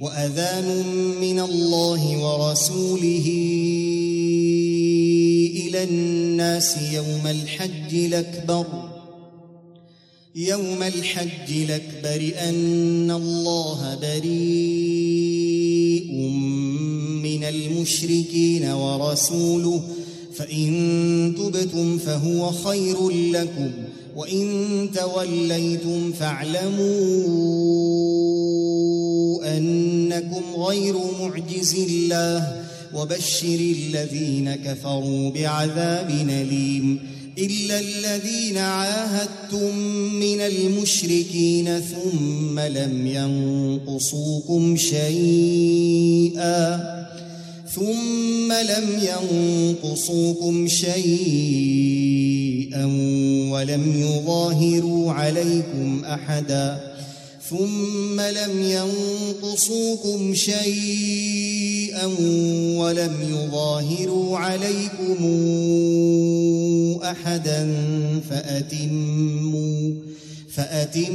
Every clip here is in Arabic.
وأذان من الله ورسوله إلى الناس يوم الحج الأكبر. يوم الحج الأكبر أن الله بريء من المشركين ورسوله. فإن تبتم فهو خير لكم. وإن توليتم فاعلموا أنكم غير معجز الله وبشر الذين كفروا بعذاب أليم إلا الذين عاهدتم من المشركين ثم لم ينقصوكم شيئا ثم لم ينقصوكم شيئا ولم يظاهروا عليكم أحدا. ثم لم ينقصوكم شيئا ولم يظاهروا عليكم أحدا. فأتموا فأتموا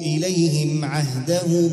إليهم عهدهم.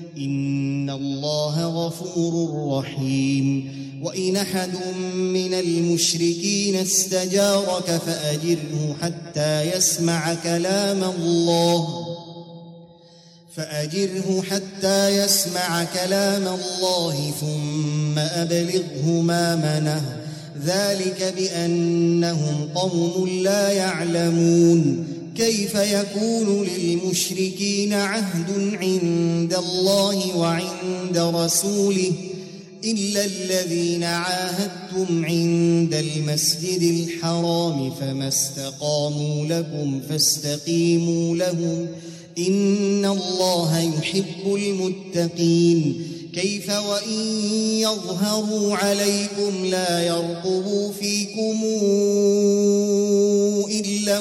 إن الله غفور رحيم وإن أحد من المشركين استجارك فأجره حتى يسمع كلام الله فأجره حتى يسمع كلام الله ثم أبلغه مامنه ذلك بأنهم قوم لا يعلمون كيف يكون للمشركين عهد عند الله وعند رسوله إلا الذين عاهدتم عند المسجد الحرام فما استقاموا لكم فاستقيموا لهم إن الله يحب المتقين كيف وإن يظهروا عليكم لا يرقبوا فيكم إلا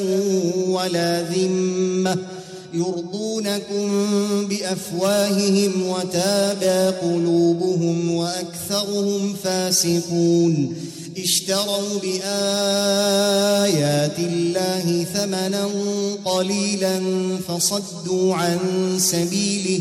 ولا ذمة يرضونكم بأفواههم وتابى قلوبهم وأكثرهم فاسقون اشتروا بآيات الله ثمنا قليلا فصدوا عن سبيله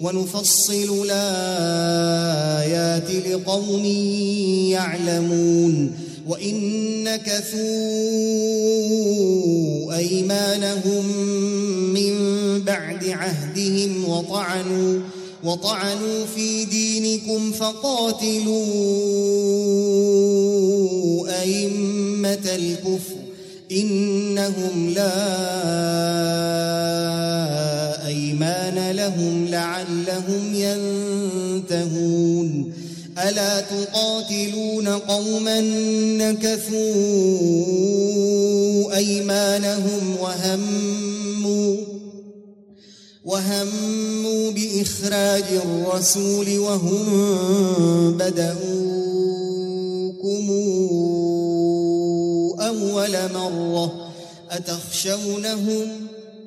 ونفصل الآيات لقوم يعلمون وإن نكثوا أيمانهم من بعد عهدهم وطعنوا وطعنوا في دينكم فقاتلوا أئمة الكفر إنهم لا أيمان لهم لعلهم ينتهون. ألا تقاتلون قوما نكثوا أيمانهم وهموا وهموا بإخراج الرسول وهم بدؤوكم أول مرة أتخشونهم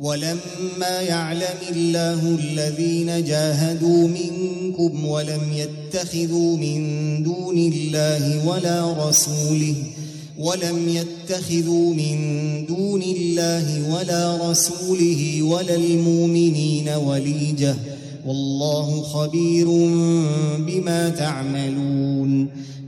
ولما يعلم الله الذين جاهدوا منكم ولم يتخذوا من دون الله ولا رسوله ولم يتخذوا من دون الله ولا رسوله ولا المؤمنين وليجة. والله خبير بما تعملون.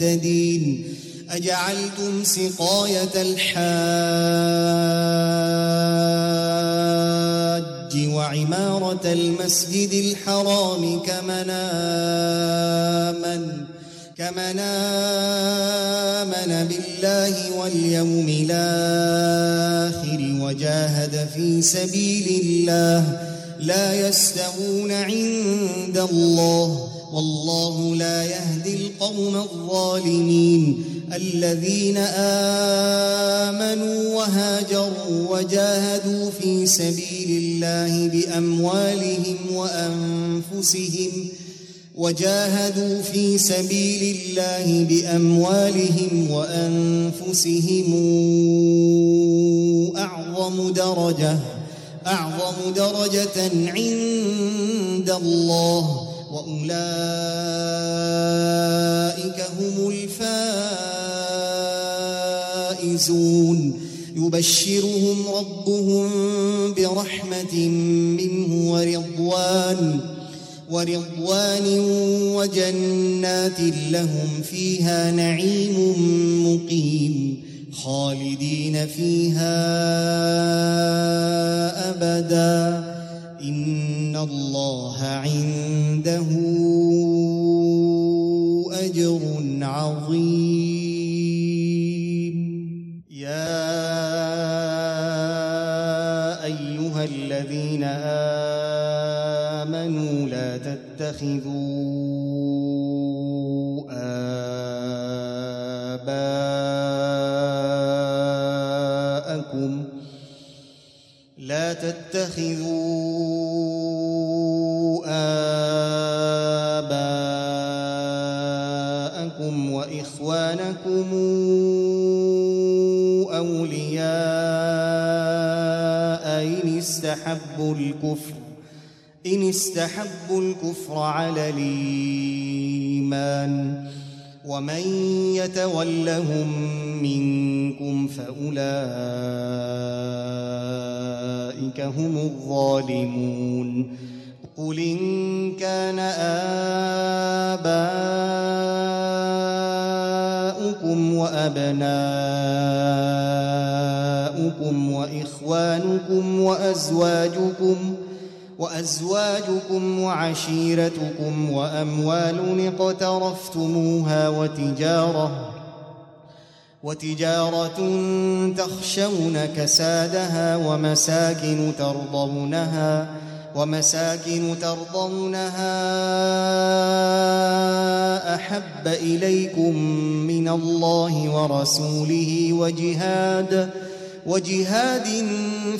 المهتدين. أجعلتم سقاية الحاج وعمارة المسجد الحرام كمن امن كمن آمن بالله واليوم الآخر وجاهد في سبيل الله لا يستوون عند الله والله لا يهدي القوم الظالمين الذين آمنوا وهاجروا وجاهدوا في سبيل الله بأموالهم وأنفسهم وجاهدوا في سبيل الله بأموالهم وأنفسهم أعظم درجة أعظم درجة عند الله وأولئك هم الفائزون. يبشرهم ربهم برحمة منه ورضوان ورضوان وجنات لهم فيها نعيم مقيم. خالدين فيها أبدا. ان الله عنده اجر عظيم. يا ايها الذين امنوا لا تتخذوا آباءكم. لا تتخذوا استحبوا الكفر إن استحبوا الكفر على الإيمان. ومن يتولهم منكم فأولئك هم الظالمون. قل إن كان آباؤكم وأبناؤكم وإخوانكم وأزواجكم وأزواجكم وعشيرتكم وأموال اقترفتموها وتجارة وتجارة تخشون كسادها ومساكن ترضونها ومساكن ترضونها أحب إليكم من الله ورسوله وجهاد وجهاد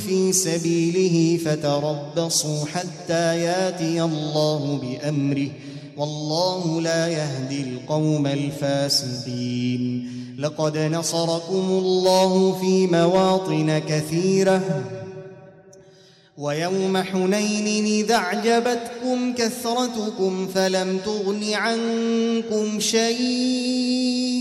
في سبيله فتربصوا حتى ياتي الله بأمره. والله لا يهدي القوم الفاسدين لقد نصركم الله في مواطن كثيرة. ويوم حنين إذا أعجبتكم كثرتكم فلم تغن عنكم شيئا.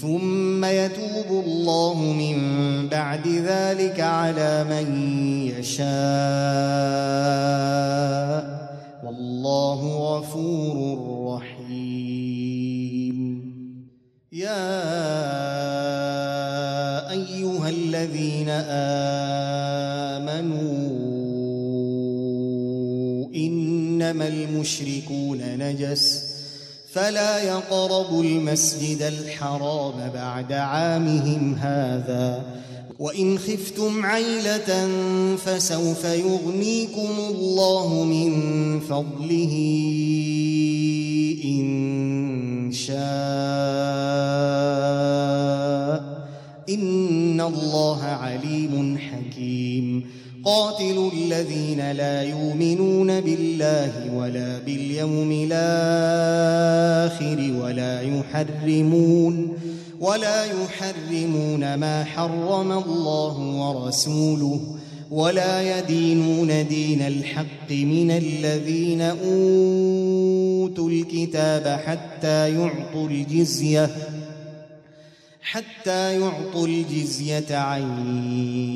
ثم يتوب الله من بعد ذلك على من يشاء. والله غفور رحيم. يا أيها الذين آمنوا إنما المشركون نجس. فلا يقربوا المسجد الحرام بعد عامهم هذا. وإن خفتم عيلة فسوف يغنيكم الله من فضله إن شاء. إن الله عليم حكيم. قاتلوا الذين لا يؤمنون بالله ولا باليوم الآخر ولا يحرمون ولا يحرمون ما حرم الله ورسوله ولا يدينون دين الحق من الذين أوتوا الكتاب حتى يعطوا الجزية حتى يعطوا الجزية عن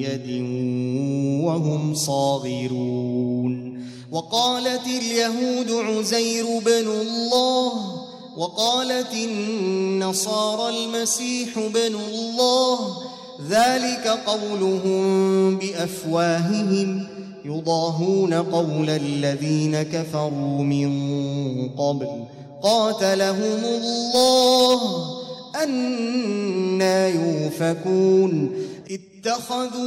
يد وهم صاغرون. وقالت اليهود عزير بن الله وقالت النصارى المسيح بن الله ذلك قولهم بأفواههم يضاهون قول الذين كفروا من قبل. قاتلهم الله أنا يوفكون اتخذوا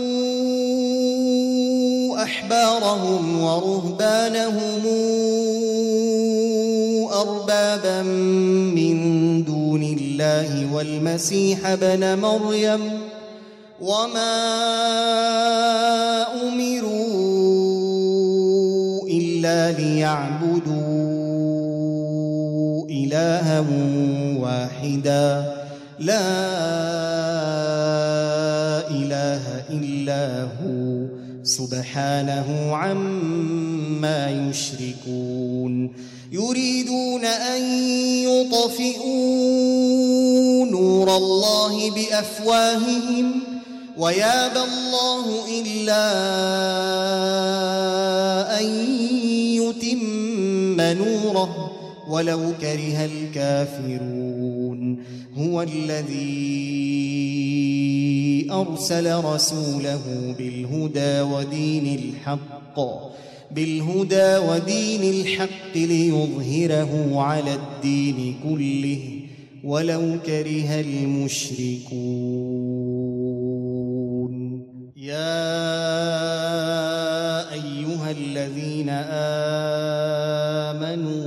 أحبارهم ورهبانهم أربابا من دون الله والمسيح بن مريم وما أمروا إلا ليعبدوا إلها واحدا لا إله إلا هو سبحانه عما يشركون يريدون أن يطفئوا نور الله بأفواههم ويابى الله إلا أن يتم نوره ولو كره الكافرون هو الذي أرسل رسوله بالهدى ودين الحق بالهدى ودين الحق ليظهره على الدين كله ولو كره المشركون. يا أيها الذين آمنوا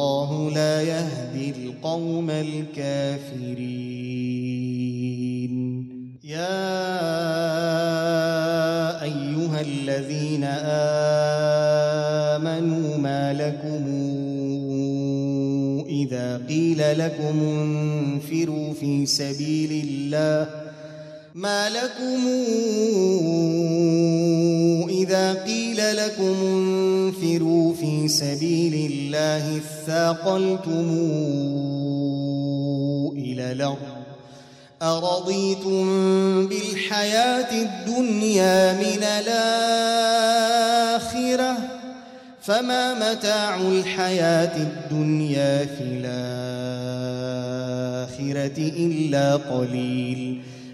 والله لا يهدي القوم الكافرين. يا أيها الذين آمنوا ما لكم إذا قيل لكم انفروا في سبيل الله ما لكم إذا قيل لكم انفروا في سبيل الله اثاقلتم إلى الأرض أرضيتم بالحياة الدنيا من الآخرة فما متاع الحياة الدنيا في الآخرة إلا قليل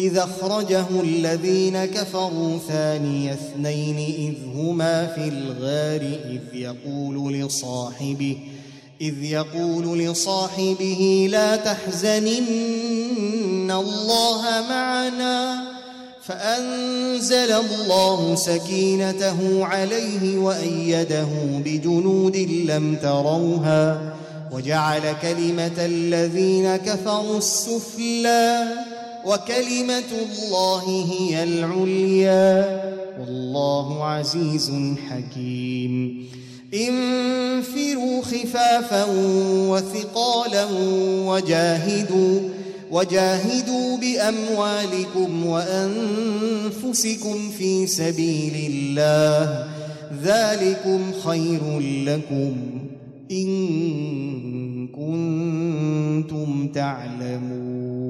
إذا اخرجه الذين كفروا ثاني اثنين إذ هما في الغار إذ يقول لصاحبه إذ يقول لصاحبه لا تحزن ان الله معنا. فأنزل الله سكينته عليه وأيده بجنود لم تروها وجعل كلمة الذين كفروا السفلى. وكلمة الله هي العليا. والله عزيز حكيم. انفروا خفافا وثقالا وجاهدوا وجاهدوا بأموالكم وأنفسكم في سبيل الله. ذلكم خير لكم إن كنتم تعلمون.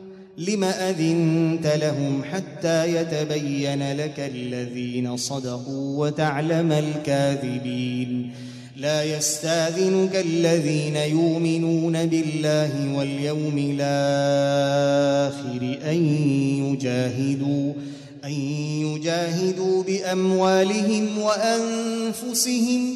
لم أذنت لهم حتى يتبين لك الذين صدقوا وتعلم الكاذبين. لا يستاذنك الذين يؤمنون بالله واليوم الآخر أن يجاهدوا أن يجاهدوا بأموالهم وأنفسهم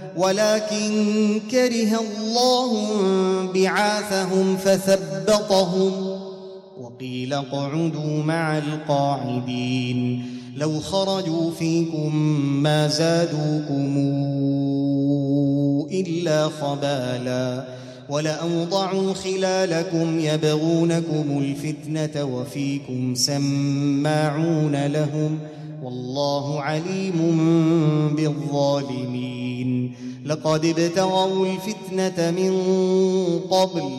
ولكن كره الله بعاثهم فثبطهم وقيل اقعدوا مع القاعدين لو خرجوا فيكم ما زادوكم إلا خبالا ولأوضعوا خلالكم يبغونكم الفتنة وفيكم سماعون لهم والله عليم بالظالمين. لقد ابتغوا الفتنة من قبل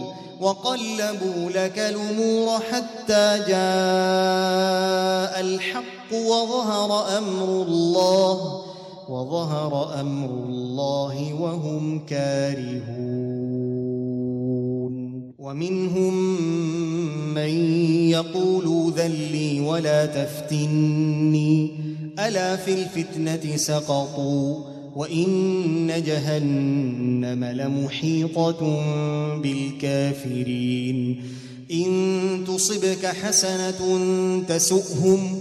وقلبوا لك الأمور حتى جاء الحق وظهر أمر الله وظهر أمر الله وهم كارهون. ومنهم من يقول ذلي ولا تفتني. ألا في الفتنة سقطوا وإن جهنم لمحيطة بالكافرين. إن تصبك حسنة تسؤهم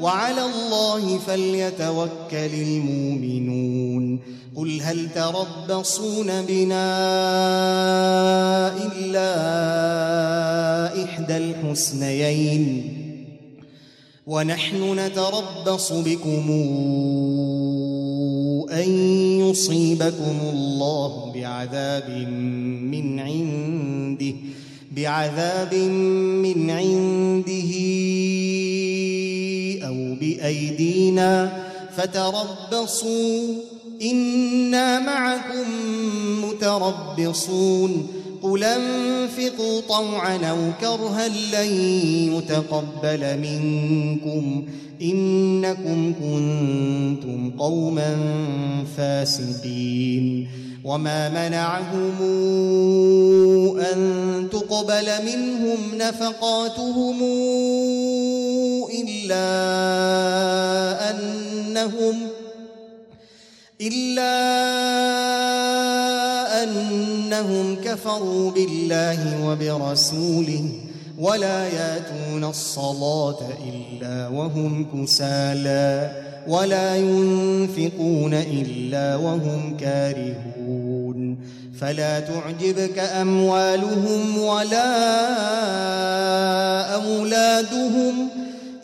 وعلى الله فليتوكل المؤمنون. قل هل تربصون بنا إلا إحدى الحسنيين؟ ونحن نتربص بكم أن يصيبكم الله بعذاب من عنده بعذاب من عنده بأيدينا فتربصوا إنا معكم متربصون. قل أنفقوا طوعا أو كرها لن يتقبل منكم. إنكم كنتم قوما فاسقين. وما منعهم أن تقبل منهم نفقاتهم إلا أنهم إلا أنهم كفروا بالله وبرسوله. ولا ياتون الصلاة إلا وهم كسالى ولا ينفقون إلا وهم كارهون فلا تعجبك أموالهم ولا أولادهم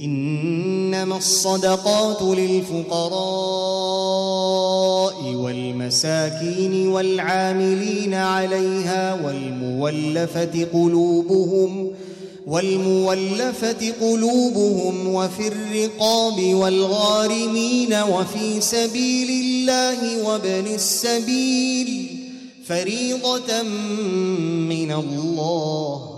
إنما الصدقات للفقراء والمساكين والعاملين عليها والمولفة قلوبهم والمولفة قلوبهم وفي الرقاب والغارمين وفي سبيل الله وابن السبيل فريضة من الله.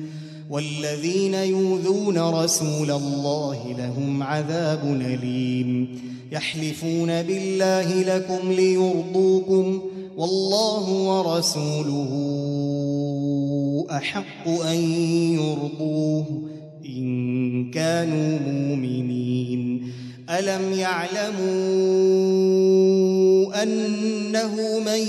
والذين يؤذون رسول الله لهم عذاب أليم. يحلفون بالله لكم ليرضوكم والله ورسوله أحق أن يرضوه إن كانوا مؤمنين. ألم يعلموا أنه من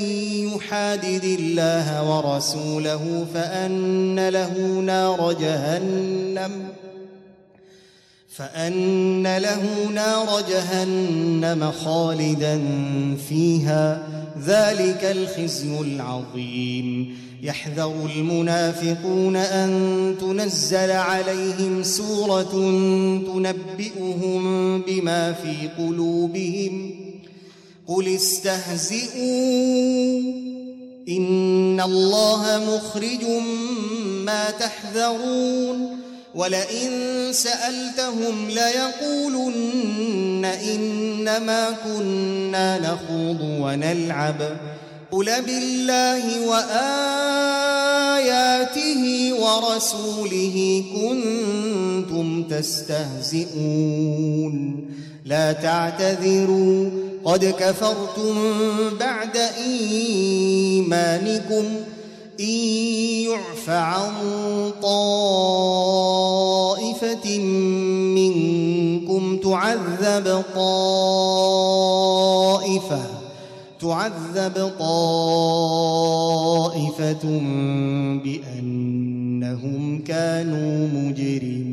يحادد الله ورسوله فأن له نار جهنم فأن له نار جهنم خالدا فيها ذلك الخزي العظيم. يحذر المنافقون أن تنزل عليهم سورة تنبئهم بما في قلوبهم قل استهزئوا. إن الله مخرج ما تحذرون. ولئن سألتهم ليقولن إنما كنا نخوض ونلعب. قل بالله وآياته ورسوله كنتم تستهزئون. لا تعتذروا. قد كفرتم بعد إيمانكم. إن يعف عن طائفة منكم تعذب طائفة تعذب طائفة بأنهم كانوا مجرمين.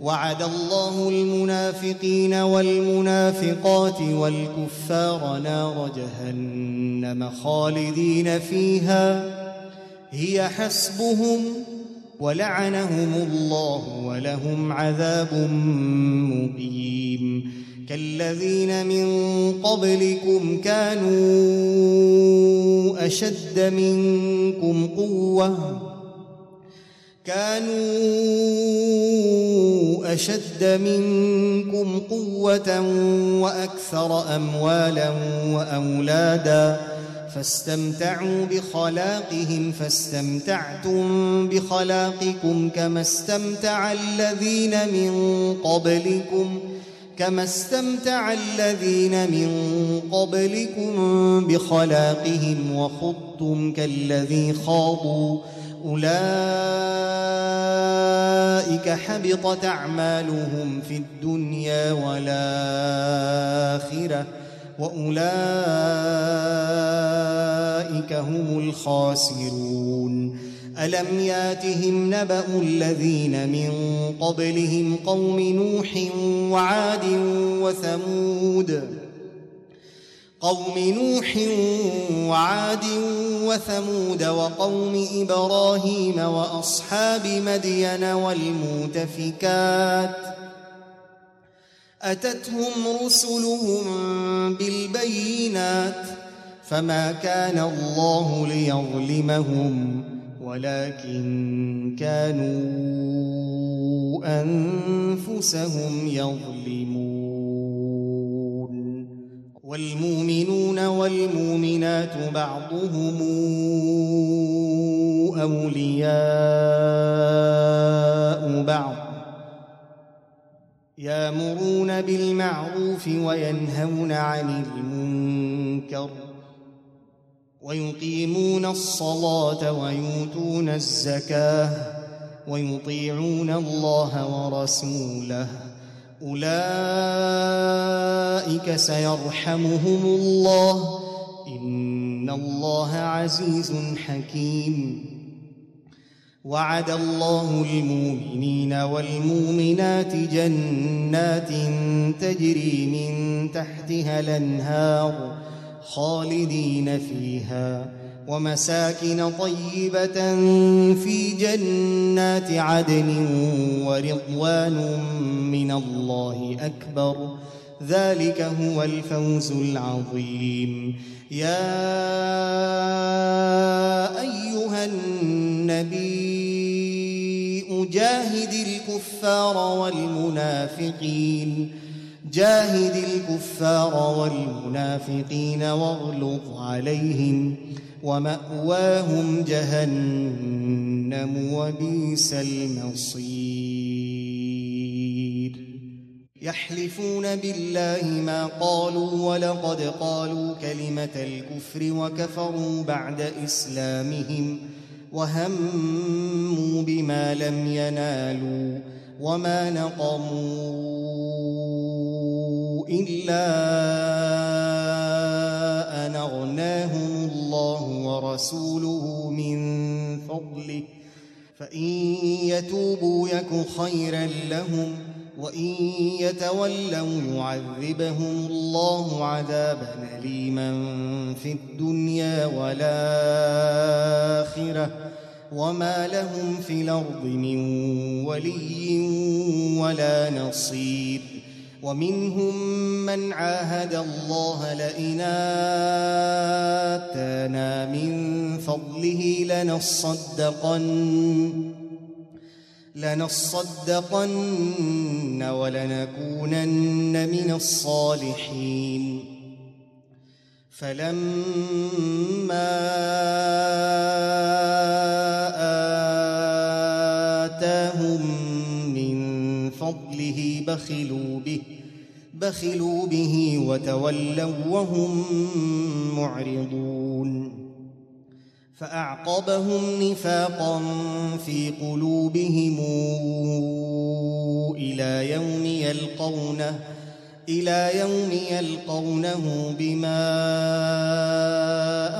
وعد الله المنافقين والمنافقات والكفار نار جهنم خالدين فيها. هي حسبهم ولعنهم الله ولهم عذاب مقيم. كالذين من قبلكم كانوا أشد منكم قوة كانوا أشد منكم قوة وأكثر أموالا وأولادا فاستمتعوا بخلاقهم فاستمتعتم بخلاقكم كما استمتع الذين من قبلكم كما استمتع الذين من قبلكم بخلاقهم وخضتم كالذي خاضوا. أولئك حبطت أعمالهم في الدنيا والآخرة وأولئك هم الخاسرون. ألم ياتهم نبأ الذين من قبلهم قوم نوح وعاد وثمود؟ قوم نوح وعاد وثمود وقوم إبراهيم وأصحاب مدين والمؤتفكات أتتهم رسلهم بالبينات فما كان الله ليظلمهم ولكن كانوا أنفسهم يظلمون والمؤمنون والمؤمنات بعضهم أولياء بعض يامرون بالمعروف وينهون عن المنكر ويقيمون الصلاة ويؤتون الزكاة ويطيعون الله ورسوله أولئك سيرحمهم الله. إن الله عزيز حكيم. وعد الله المؤمنين والمؤمنات جنات تجري من تحتها الأنهار خالدين فيها. ومساكن طيبة في جنات عدن ورضوان من الله أكبر. ذلك هو الفوز العظيم. يا أيها النبي جاهد الكفار والمنافقين. جاهد الكفار والمنافقين واغلظ عليهم. ومأواهم جهنم وبئس المصير. يحلفون بالله ما قالوا ولقد قالوا كلمة الكفر وكفروا بعد إسلامهم وهموا بما لم ينالوا وما نقموا إلا أن أغناهم الله ورسوله من فضله فإن يتوبوا يك خيرا لهم وإن يتولوا يعذبهم الله عذابا أليما في الدنيا والآخرة. وما لهم في الأرض من ولي ولا نصير. ومنهم من عاهد الله لئن آتانا من فضله لنصدقن لنصدقن ولنكونن من الصالحين. فلما آتاهم من فضله بخلوا به بخلوا به وتولوا وهم معرضون. فأعقبهم نفاقا في قلوبهم إلى يوم يلقونه إلى يوم يلقونه بما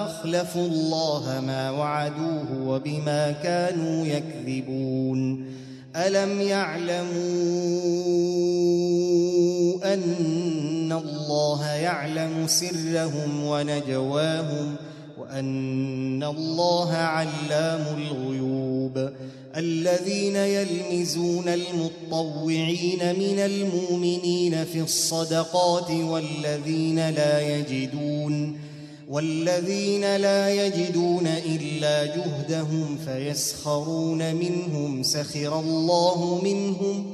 أخلفوا الله ما وعدوه وبما كانوا يكذبون. ألم يعلموا أن الله يعلم سرهم ونجواهم ۖ وأن الله علام الغيوب. الذين يلمزون المطوعين من المؤمنين في الصدقات والذين لا يجدون والذين لا يجدون إلا جهدهم فيسخرون منهم سخر الله منهم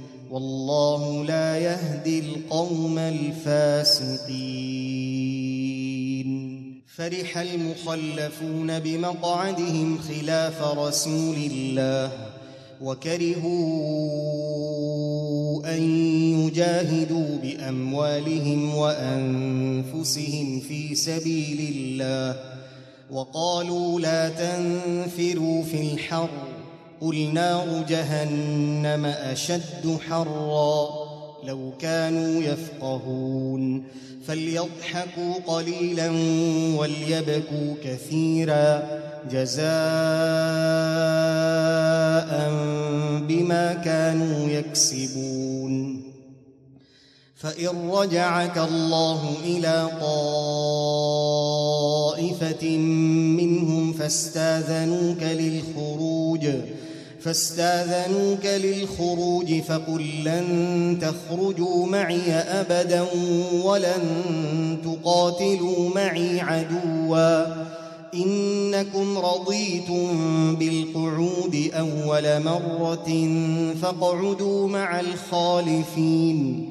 والله لا يهدي القوم الفاسقين. فرح المخلفون بمقعدهم خلاف رسول الله وكرهوا أن يجاهدوا بأموالهم وأنفسهم في سبيل الله وقالوا لا تنفروا في الحر. قل نار جهنم أشد حرا لو كانوا يفقهون فليضحكوا قليلا وليبكوا كثيرا جزاء بما كانوا يكسبون فإن رجعك الله إلى طائفة منهم فاستاذنوك للخروج فقل لن تخرجوا معي أبدا ولن تقاتلوا معي عدوا. إنكم رضيتم بالقعود أول مرة فاقعدوا مع الخالفين.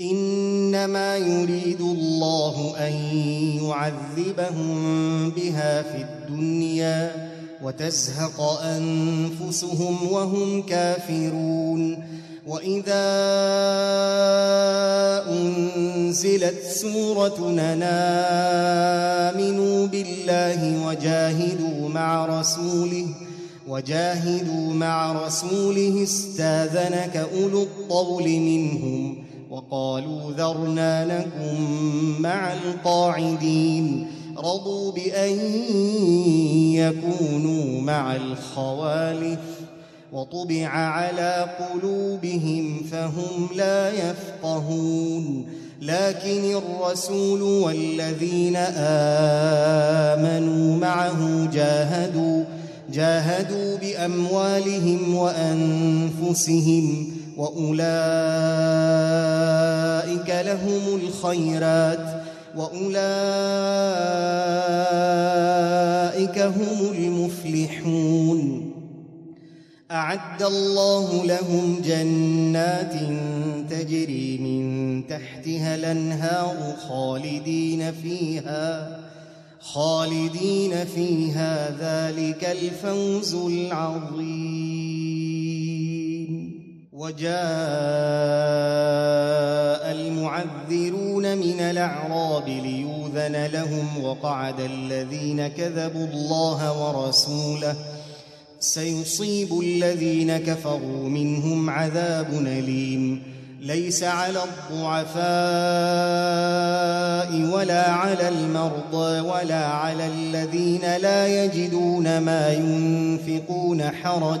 إنما يريد الله أن يعذبهم بها في الدنيا وتزهق أنفسهم وهم كافرون. وإذا أنزلت سورة نامنوا بالله وجاهدوا مع رسوله وجاهدوا مع رسوله استاذنك أولو الطول منهم. وقالوا ذرنا لكم مع القاعدين. رضوا بأن يكونوا مع الخوالف. وطبع على قلوبهم فهم لا يفقهون. لكن الرسول والذين آمنوا معه جاهدوا جاهدوا بأموالهم وأنفسهم. وأولئك لهم الخيرات وأولئك هم المفلحون. أعد الله لهم جنات تجري من تحتها الأنهار خالدين فيها خالدين فيها ذلك الفوز العظيم. وجاء المعذرون من الأعراب ليوذن لهم وقعد الذين كذبوا الله ورسوله. سيصيب الذين كفروا منهم عذاب أليم. ليس على الضعفاء ولا على المرضى ولا على الذين لا يجدون ما ينفقون حرج.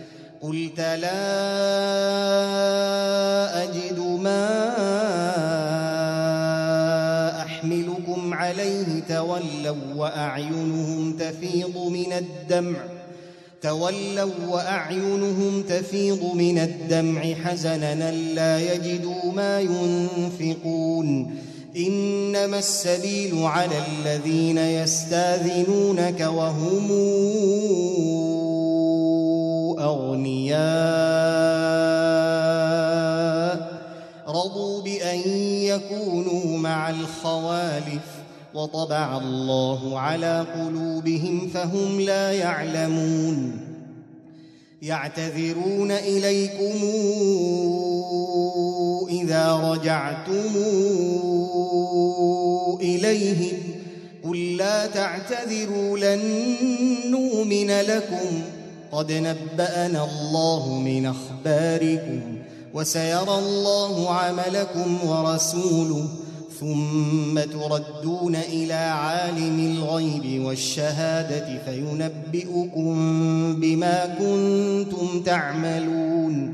قلت لا أجد ما أحملكم عليه تولوا وأعينهم تفيض من الدمع. تولوا وأعينهم تفيض من الدمع حزنا لا يجدوا ما ينفقون. إنما السبيل على الذين يستاذنونك وهم أغنياء رضوا بأن يكونوا مع الخوالف وطبع الله على قلوبهم فهم لا يعلمون. يعتذرون إليكم إذا رجعتم اليهم قل لا تعتذروا لن نؤمن لكم. قد نبأنا الله من أخباركم وسيرى الله عملكم ورسوله ثم تردون إلى عالم الغيب والشهادة فينبئكم بما كنتم تعملون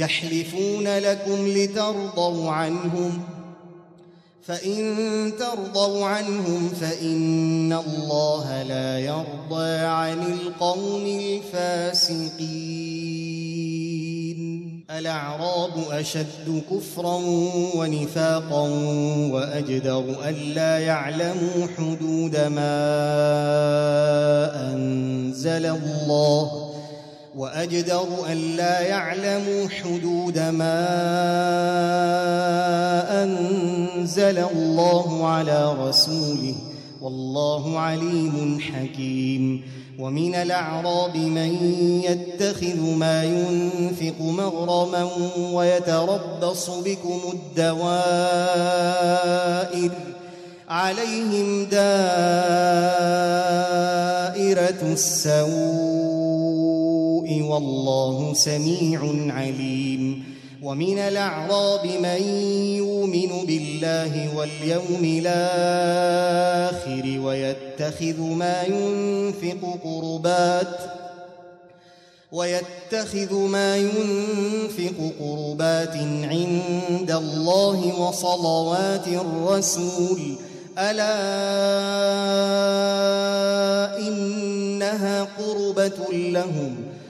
يحلفون لكم لترضوا عنهم فإن ترضوا عنهم فإن الله لا يرضى عن القوم الفاسقين. الأعراب أشد كفرا ونفاقا وأجدر ألا يعلموا حدود ما أنزل الله وأجدر ألا يعلموا حدود ما أنزل الله على رسوله. والله عليم حكيم. ومن الأعراب من يتخذ ما ينفق مغرما ويتربص بكم الدوائر. عليهم دائرة السوء. والله سميع عليم. ومن الأعراب من يؤمن بالله واليوم الآخر ويتخذ ما ينفق قربات ويتخذ ما ينفق قربات عند الله وصلوات الرسول. ألا إنها قربة لهم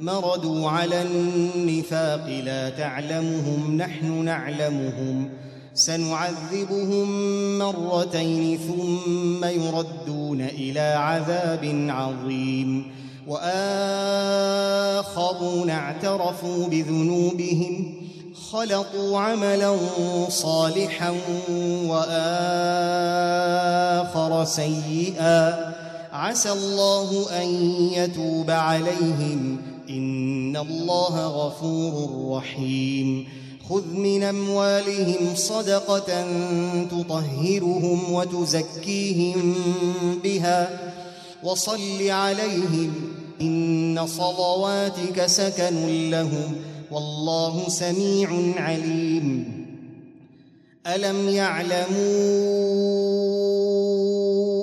مردوا على النفاق لا تعلمهم نحن نعلمهم. سنعذبهم مرتين ثم يردون إلى عذاب عظيم. واخرون اعترفوا بذنوبهم خلطوا عملا صالحا واخر سيئا. عسى الله ان يتوب عليهم. ان الله غفور رحيم. خذ من اموالهم صدقه تطهرهم وتزكيهم بها وصل عليهم ان صلواتك سكن لهم والله سميع عليم. الم يعلموا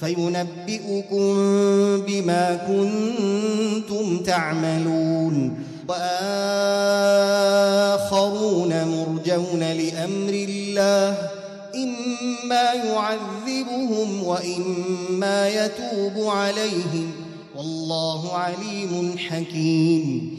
فينبئكم بما كنتم تعملون. وآخرون مرجون لأمر الله إما يعذبهم وإما يتوب عليهم. والله عليم حكيم.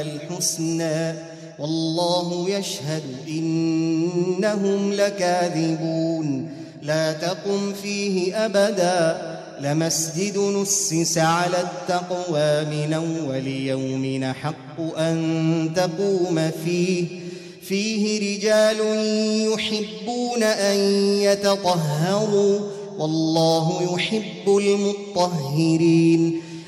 الحسنى والله يشهد إنهم لكاذبون لا تقم فيه أبدا لمسجد نسس على التقوى من أول يوم حق أن تقوم فيه فيه رجال يحبون أن يتطهروا والله يحب المطهرين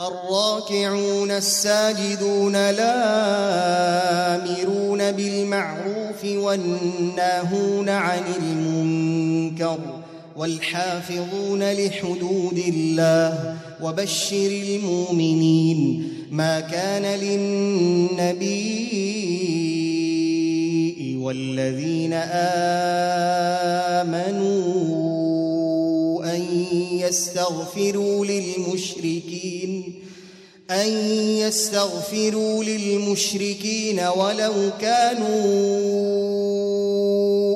الراكعون الساجدون الامرون بالمعروف والناهون عن المنكر والحافظون لحدود الله وبشر المؤمنين ما كان للنبي والذين آمنوا أن يستغفروا للمشركين أن يستغفروا للمشركين ولو كانوا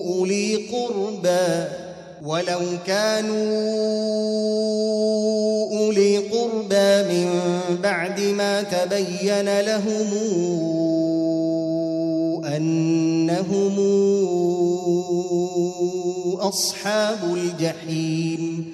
أولي قربى ولو كانوا أولي قربى من بعد ما تبين لهم أنهم أصحاب الجحيم.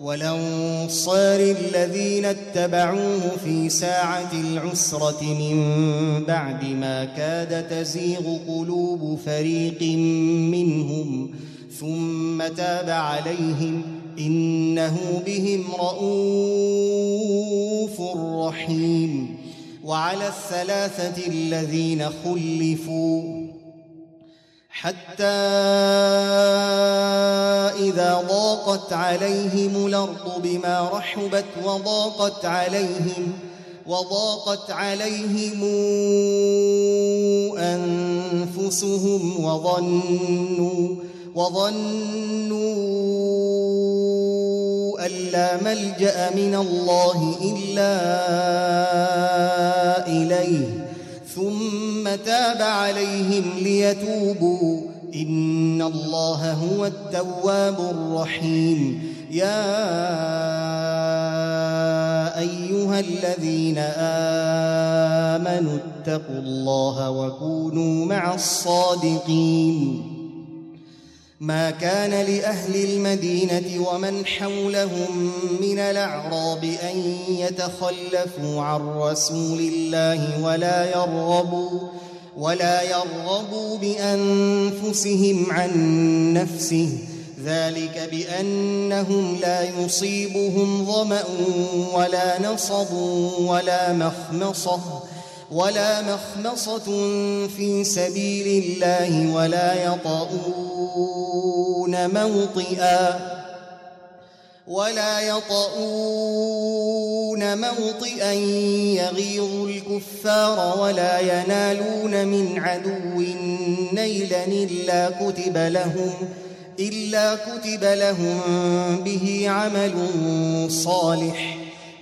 والأنصار الذين اتبعوه في ساعة العسرة من بعد ما كاد تزيغ قلوب فريق منهم ثم تاب عليهم إنه بهم رءوف رحيم. وعلى الثلاثة الذين خلفوا حتى إذا ضاقت عليهم الأرض بما رحبت وضاقت عليهم وضاقت عليهم أنفسهم وظنوا وظنوا أن لا ملجأ من الله إلا إليه ثم تاب عليهم ليتوبوا. إن الله هو التواب الرحيم. يا أيها الذين آمنوا اتقوا الله وكونوا مع الصادقين. ما كان لأهل المدينة ومن حولهم من الأعراب أن يتخلفوا عن رسول الله ولا يرغبوا ولا يرغبوا بأنفسهم عن نفسه. ذلك بأنهم لا يصيبهم ظمأ ولا نصب ولا مخمصة. ولا مخمصة في سبيل الله ولا يطؤون موطئا ولا يطؤون موطئا يغيظ الكفار ولا ينالون من عدو نيلا إلا كتب لهم إلا كتب لهم به عمل صالح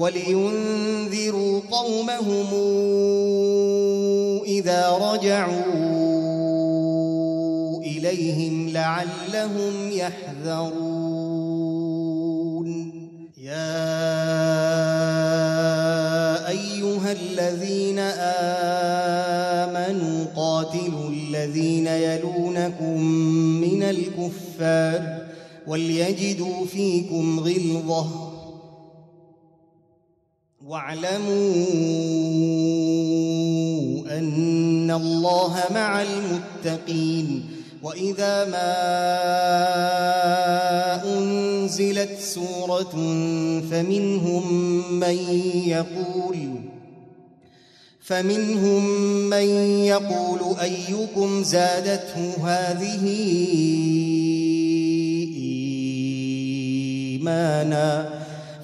ولينذروا قومهم إذا رجعوا إليهم لعلهم يحذرون. يا أيها الذين آمنوا قاتلوا الذين يلونكم من الكفار وليجدوا فيكم غلظة. واعلموا أن الله مع المتقين وإذا ما أنزلت سورة فمنهم من يقول فمنهم من يقول أيكم زادته هذه إيمانا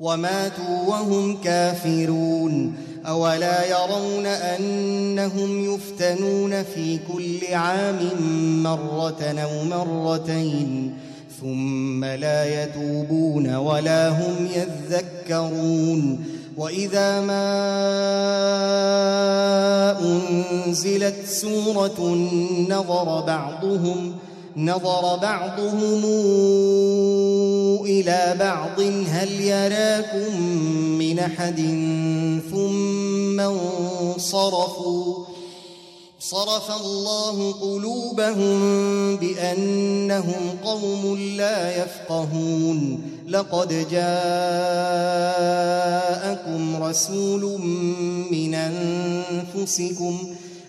وماتوا وهم كافرون أولا يرون أنهم يفتنون في كل عام مرة أو مرتين ثم لا يتوبون ولا هم يذكرون وإذا ما أنزلت سورة نظر بعضهم نظر بعضهم إلى بعض هل يراكم من أحد؟ ثم انصرفوا. صرف الله قلوبهم بأنهم قوم لا يفقهون. لقد جاءكم رسول من أنفسكم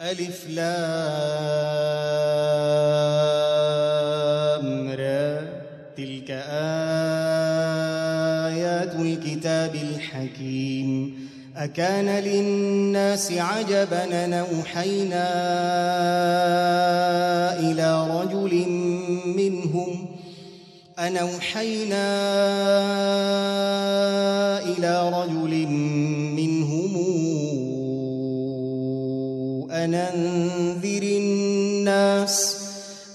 ألف لام را. تلك آيات الكتاب الحكيم. أكان للناس عجبا نوحينا إلى رجل منهم. أنوحينا إلى رجل منهم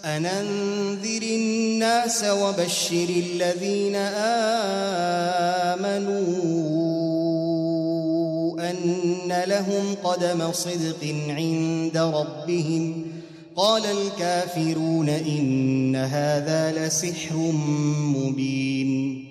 أن أنذر الناس الناس وبشر الذين آمنوا أن لهم قدم صدق عند ربهم. قال الكافرون إن هذا لسحر مبين.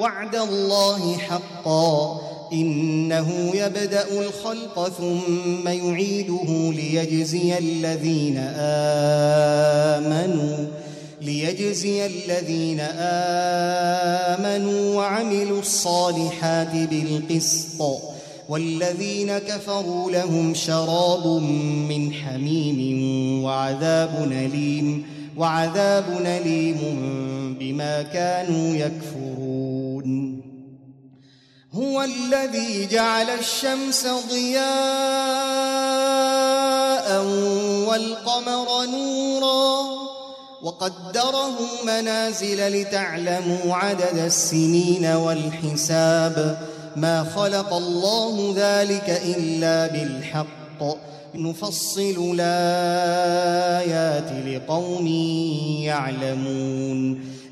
وعد الله حقا. إنه يبدأ الخلق ثم يعيده ليجزي الذين آمنوا ليجزي الذين آمنوا وعملوا الصالحات بالقسط. والذين كفروا لهم شراب من حميم وعذاب أليم وعذاب أليم بما كانوا يكفرون. هو الذي جعل الشمس ضياء والقمر نورا وقدره منازل لتعلموا عدد السنين والحساب. ما خلق الله ذلك إلا بالحق. نفصل الآيات لقوم يعلمون.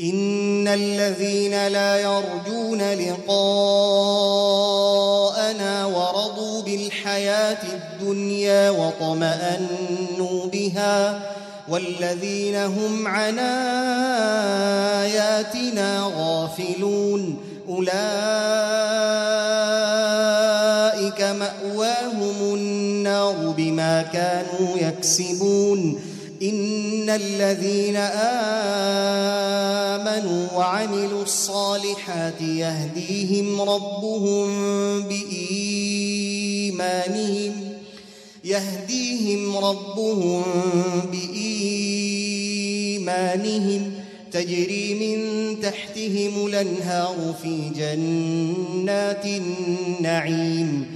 إن الذين لا يرجون لقاءنا ورضوا بالحياة الدنيا وطمأنوا بها والذين هم عن آياتنا غافلون أولئك مأواهم النار بما كانوا يكسبون إن الذين آمنوا وعملوا الصالحات يهديهم ربهم بإيمانهم يهديهم ربهم بإيمانهم. تجري من تحتهم الأنهار في جنات النعيم.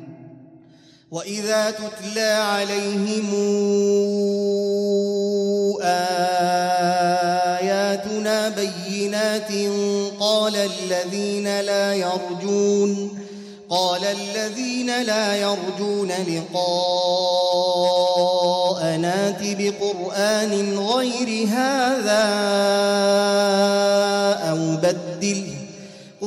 واذا تتلى عليهم آياتنا بينات قال الذين لا يرجون قال الذين لا يرجون لقاء نات بقرآن غير هذا أو بدله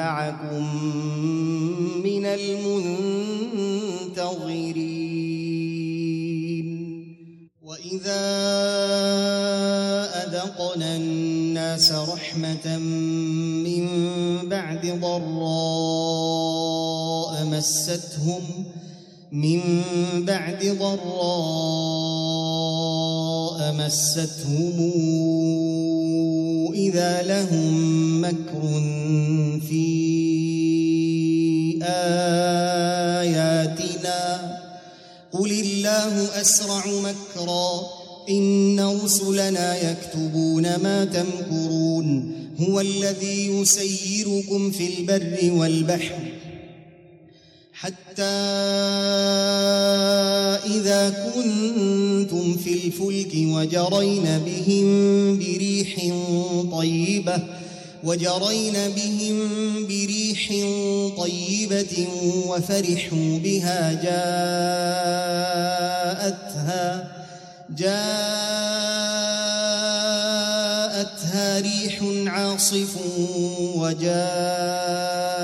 معكم من المنتظرين. وإذا أذقنا الناس رحمة من بعد ضراء مستهم من بعد ضراء مستهم إذا لهم مكر في آياتنا قل الله أسرع مكرا إن رسلنا يكتبون ما تمكرون هو الذي يسيركم في البر والبحر حتى إذا كنتم في الفلك وجرين بهم بريح طيبة وجرين بهم بريح طيبة وفرحوا بها جاءتها جاءتها ريح عاصف وجاءهم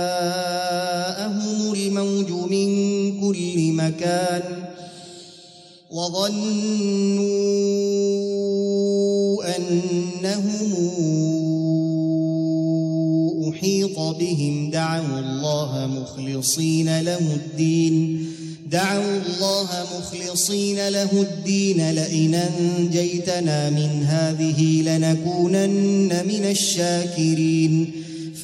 مكان وظنوا أنهم أحيط بهم. دعوا الله مخلصين له الدين. دعوا الله مخلصين له الدين. لئن أنجيتنا من هذه لنكونن من الشاكرين.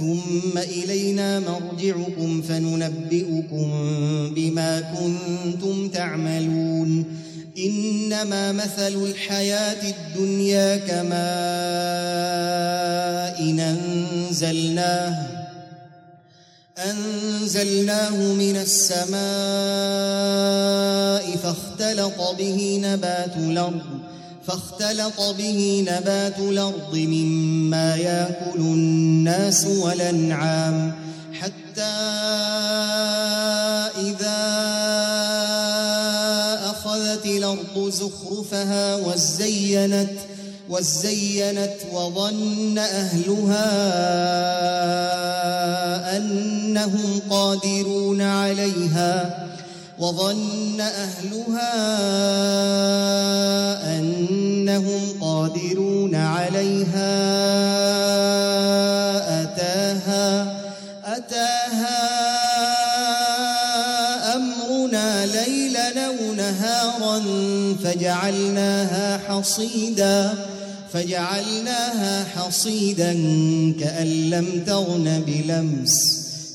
ثم إلينا مرجعكم فننبئكم بما كنتم تعملون. إنما مثل الحياة الدنيا كماء إن أنزلناه أنزلناه من السماء فاختلط به نبات الأرض. فاختلط به نبات الأرض مما يأكل الناس والأنعام حتى إذا أخذت الأرض زخرفها وزينت وزينت وظن أهلها أنهم قادرون عليها وظن أهلها أنهم قادرون عليها. أتاها أتاها أمرنا ليلا أو نهارا فجعلناها حصيدا فجعلناها حصيدا كأن لم تغن بلمس.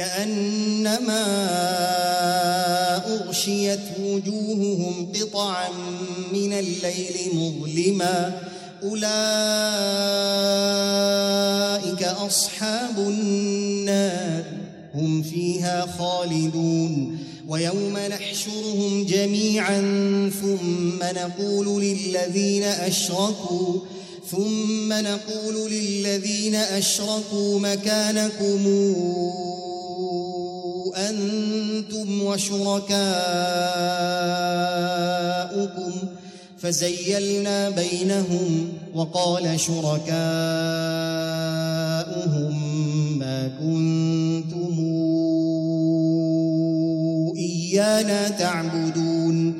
كأنما أغشيت وجوههم قطعا من الليل مظلما أولئك أصحاب النار هم فيها خالدون ويوم نحشرهم جميعا ثم نقول للذين أشركوا ثم نقول للذين أشركوا مكانكم أنتم وشركاؤكم فزيلنا بينهم وقال شركاؤهم ما كنتم إيانا تعبدون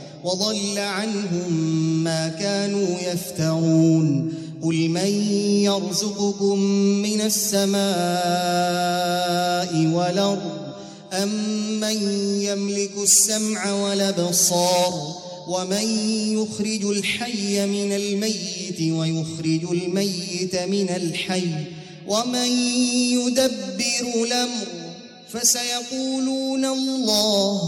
وضل عنهم ما كانوا يفترون. قل من يرزقكم من السماء والأرض أمن يملك السمع والأبصار ومن يخرج الحي من الميت ويخرج الميت من الحي ومن يدبر الأمر فسيقولون الله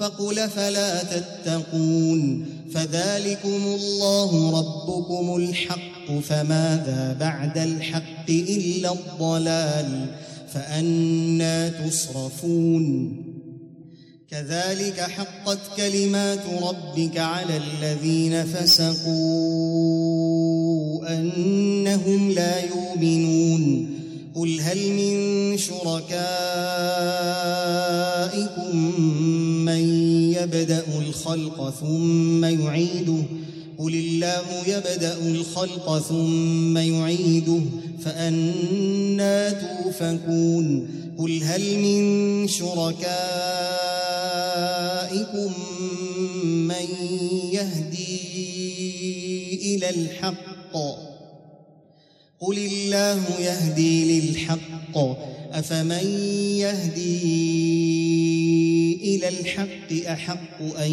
فقل فلا تتقون فذلكم الله ربكم الحق فماذا بعد الحق إلا الضلال فأنا تصرفون كذلك حقت كلمات ربك على الذين فسقوا أنهم لا يؤمنون قل هل من شركائكم يبدأ الخلق ثم يعيده. قل الله يبدأ الخلق ثم يعيده. فأنا توفكون. قل هل من شركائكم من يهدي إلى الحق؟ قل الله يهدي للحق. أفمن يهدي إلى الحق أحق أن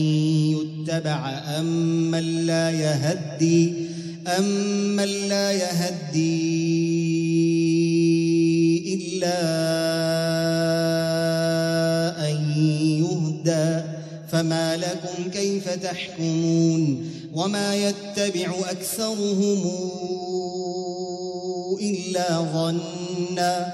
يتبع أم من لا يهدي أم من لا يهدي إلا أن يهدى. فما لكم كيف تحكمون؟ وما يتبع أكثرهم إلا ظنا.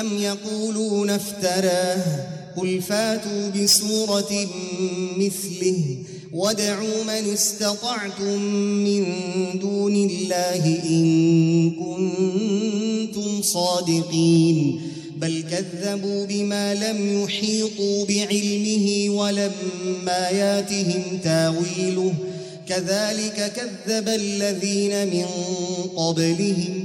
أم يقولون افتراه؟ قل فاتوا بسورة مثله وادعوا من استطعتم من دون الله إن كنتم صادقين. بل كذبوا بما لم يحيطوا بعلمه ولما ياتهم تاويله. كذلك كذب الذين من قبلهم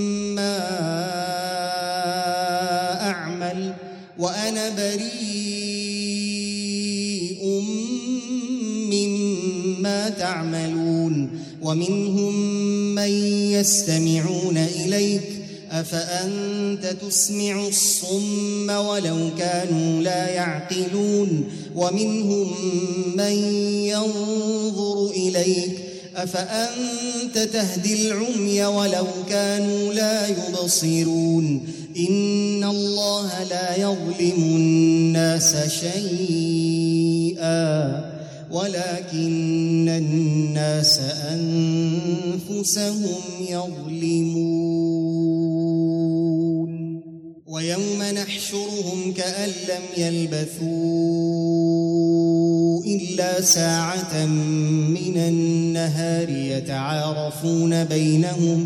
وأنا بريء مما تعملون ومنهم من يستمعون إليك أفأنت تسمع الصم ولو كانوا لا يعقلون ومنهم من ينظر إليك أفأنت تهدي العمي ولو كانوا لا يبصرون إن الله لا يظلم الناس شيئا ولكن الناس أنفسهم يظلمون ويوم نحشرهم كأن لم يلبثوا إلا ساعة من النهار يتعارفون بينهم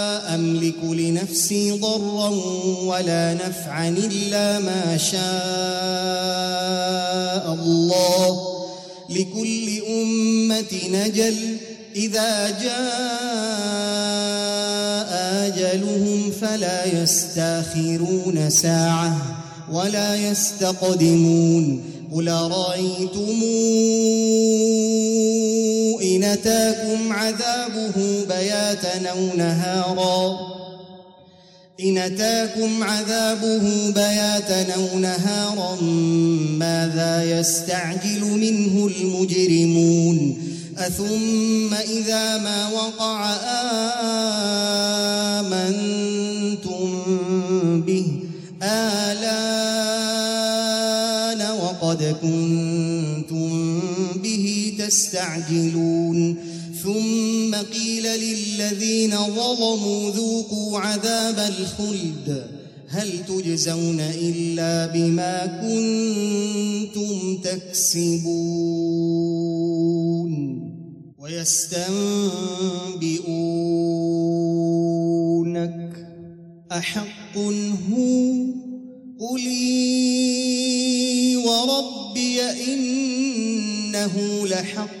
أملك لنفسي ضرا ولا نفعا إلا ما شاء الله لكل أمة نجل إذا جاء أجلهم فلا يستاخرون ساعة ولا يستقدمون قل رأيتم إن أتاكم عذابه بياتا أو نهارا إن أتاكم عذابه بياتا أو نهارا ماذا يستعجل منه المجرمون؟ أثم إذا ما وقع آمنتم به آلان وقد كنتم به تستعجلون؟ ثم قيل للذين ظلموا ذوقوا عذاب الخلد. هل تجزون إلا بما كنتم تكسبون؟ ويستنبئونك. أحق هو؟ قلي وربي إنه لحق.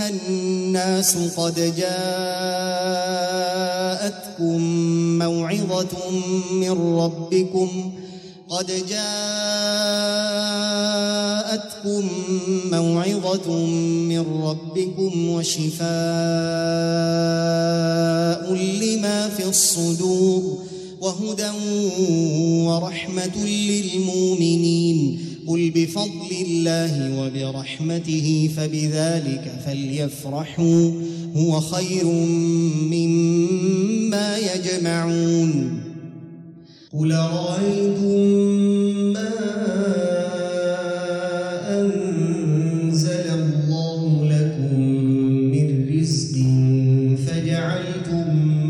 أيها الناس قد جاءتكم موعظة من ربكم قد جاءتكم موعظة من ربكم وشفاء لما في الصدور وهدى ورحمة للمؤمنين قل بفضل الله وبرحمته فبذلك فليفرحوا هو خير مما يجمعون. قل رأيتم ما أنزل الله لكم من رزق فجعلتم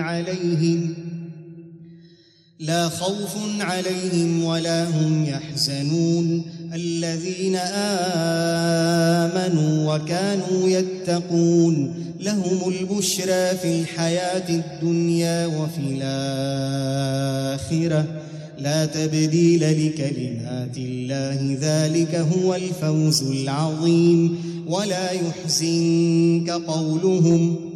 عليهم. لا خوف عليهم ولا هم يحزنون. الذين آمنوا وكانوا يتقون. لهم البشرى في الحياة الدنيا وفي الآخرة. لا تبديل لكلمات الله ذلك هو الفوز العظيم. ولا يحزنك قولهم.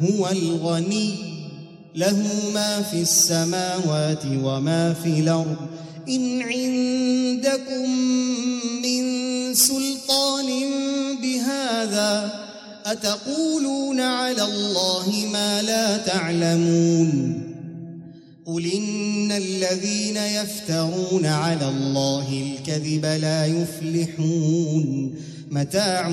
هو الغني له ما في السماوات وما في الأرض. إن عندكم من سلطان بهذا أتقولون على الله ما لا تعلمون؟ قل إن الذين يفترون على الله الكذب لا يفلحون. متاع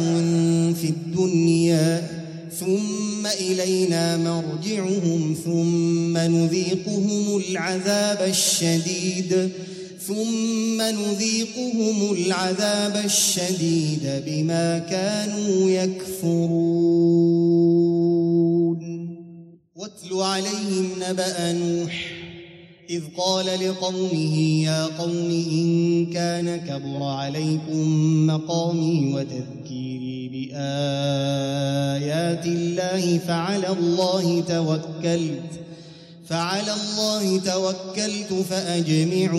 في الدنيا ثم إلينا مرجعهم ثم نذيقهم العذاب الشديد ثم نذيقهم العذاب الشديد بما كانوا يكفرون. واتل عليهم نبأ نوح إذ قال لقومه يا قوم إن كان كبر عليكم مقامي وتذكيري بآيات الله فعلى الله توكلت فعلى الله توكلت فأجمعوا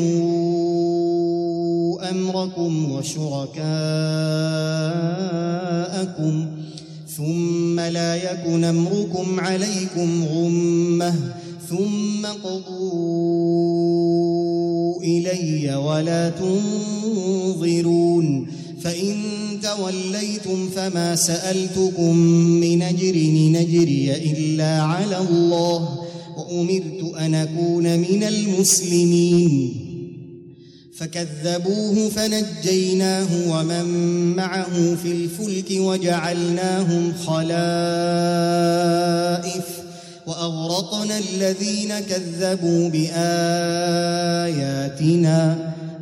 أمركم وشركاءكم ثم لا يكن أمركم عليكم غمة ثم قضوا إلي ولا تنظرون. فإن توليتم فما سألتكم من أجر نجري إلا على الله وأمرت أن أكون من المسلمين. فكذبوه فنجيناه ومن معه في الفلك وجعلناهم خلائف وأغرقنا الذين كذبوا بآياتنا.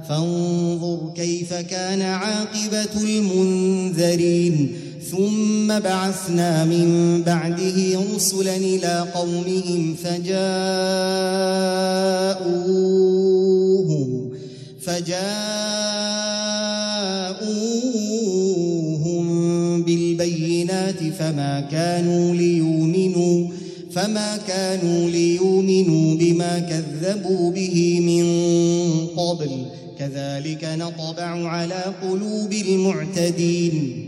فانظر كيف كان عاقبة المنذرين. ثم بعثنا من بعده رسلا إلى قومهم فجاءوهم فجاءوهم بالبينات فما كانوا ليؤمنوا فما كانوا ليؤمنوا بما كذبوا به من قبل. كذلك نطبع على قلوب المعتدين.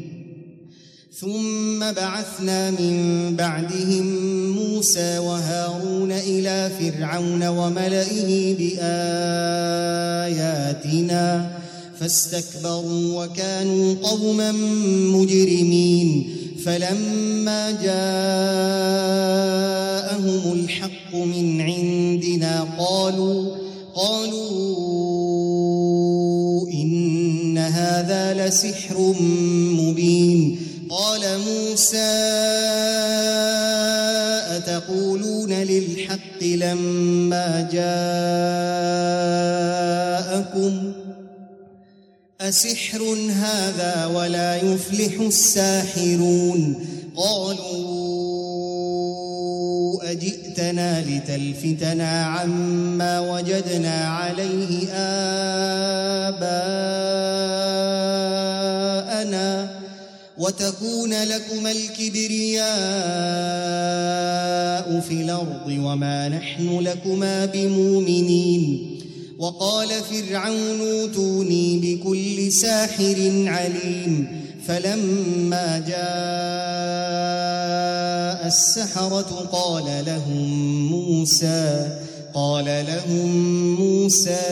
ثم بعثنا من بعدهم موسى وهارون إلى فرعون وملئه بآياتنا فاستكبروا وكانوا قوما مجرمين. فلما جاءهم الحق من عندنا قالوا قالوا هذا لسحر مبين. قال موسى أتقولون للحق لما جاءكم؟ أسحر هذا ولا يفلح الساحرون. قالوا أجئتنا لتلفتنا عما وجدنا عليه آباءنا وتكون لكما الكبرياء في الأرض وما نحن لكما بمؤمنين. وقال فرعون أوتوني بكل ساحر عليم. فلما جاء السحرة قال لهم موسى قال لهم موسى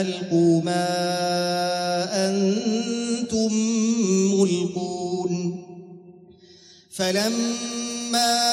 ألقوا ما أنتم ملقون. فلما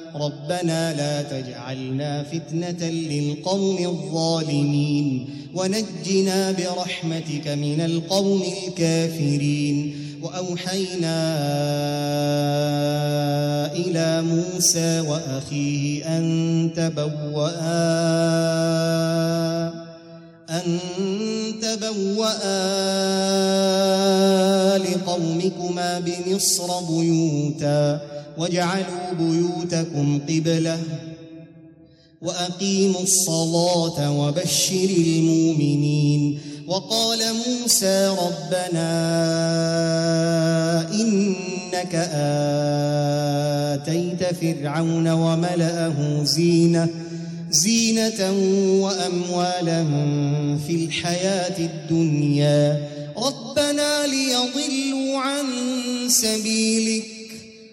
ربنا لا تجعلنا فتنة للقوم الظالمين ونجنا برحمتك من القوم الكافرين وأوحينا إلى موسى وأخيه أن تبوأ أن تبوأ لقومكما بمصر بيوتا واجعلوا بيوتكم قبلة وأقيموا الصلاة وبشر المؤمنين وقال موسى ربنا إنك آتيت فرعون وملأه زينة زينة وأموالا في الحياة الدنيا ربنا ليضلوا عن سبيلك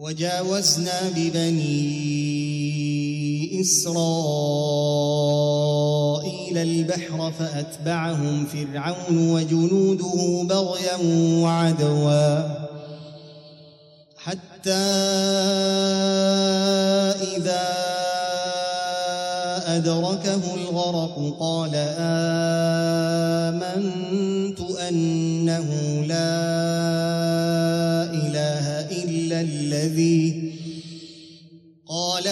وجاوزنا ببني إسرائيل البحر فأتبعهم فرعون وجنوده بغيا وعدوا. حتى إذا أدركه الغرق قال آمنت أنه لا الذي قال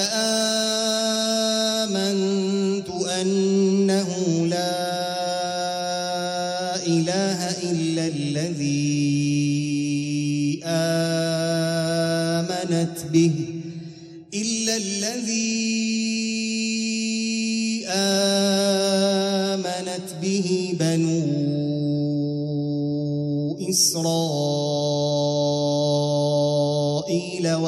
آمنت أنه لا إله إلا الذي آمنت به إلا الذي آمنت به بنو إسرائيل.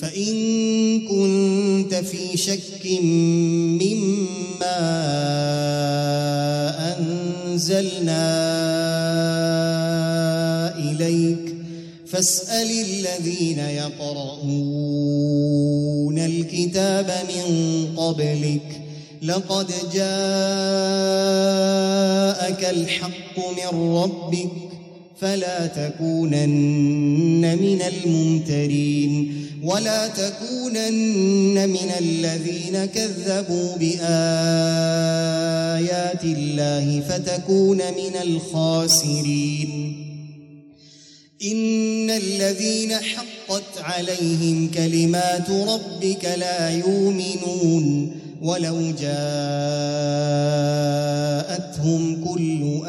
فإن كنت في شك مما أنزلنا إليك فاسأل الذين يقرؤون الكتاب من قبلك لقد جاءك الحق من ربك فلا تكونن من الممترين ولا تكونن من الذين كذبوا بآيات الله فتكون من الخاسرين. إن الذين حقت عليهم كلمات ربك لا يؤمنون. ولو جاءتهم كل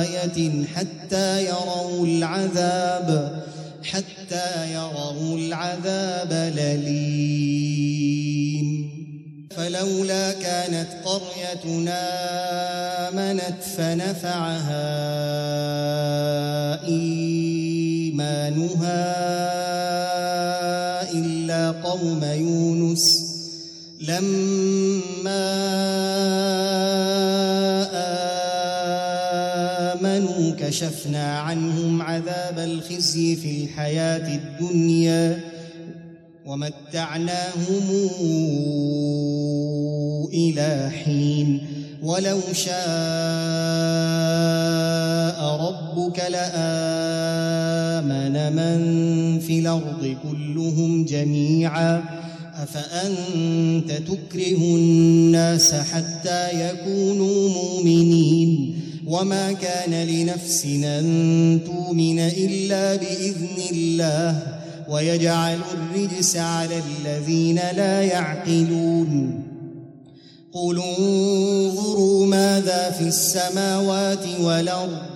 آية حتى يروا العذاب حتى يروا العذاب الأليم فلولا كانت قريتنا آمنت فنفعها إيمانها إلا قوم يونس. لما آمنوا كشفنا عنهم عذاب الخزي في الحياة الدنيا ومتعناهم إلى حين. ولو شاء ربك لآمن من في الأرض كلهم جميعا. أفأنت تكره الناس حتى يكونوا مؤمنين؟ وما كان لنفس أن تؤمن إلا بإذن الله ويجعل الرجس على الذين لا يعقلون. قل انظروا ماذا في السماوات والأرض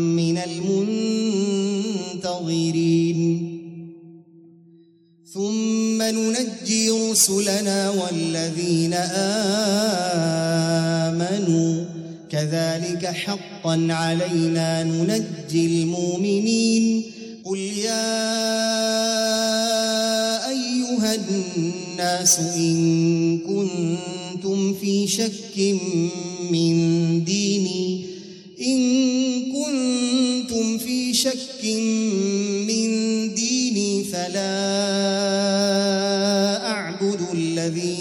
ننجي رسلنا والذين آمنوا. كذلك حقا علينا ننجي المؤمنين. قل يا أيها الناس إن كنتم في شك من ديني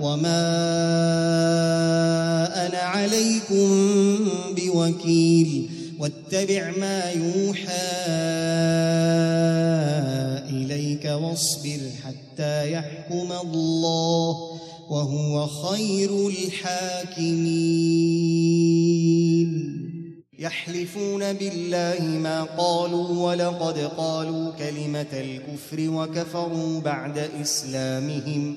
وما أنا عليكم بوكيل واتبع ما يوحى اليك واصبر حتى يحكم الله وهو خير الحاكمين. يحلفون بالله ما قالوا ولقد قالوا كلمه الكفر وكفروا بعد اسلامهم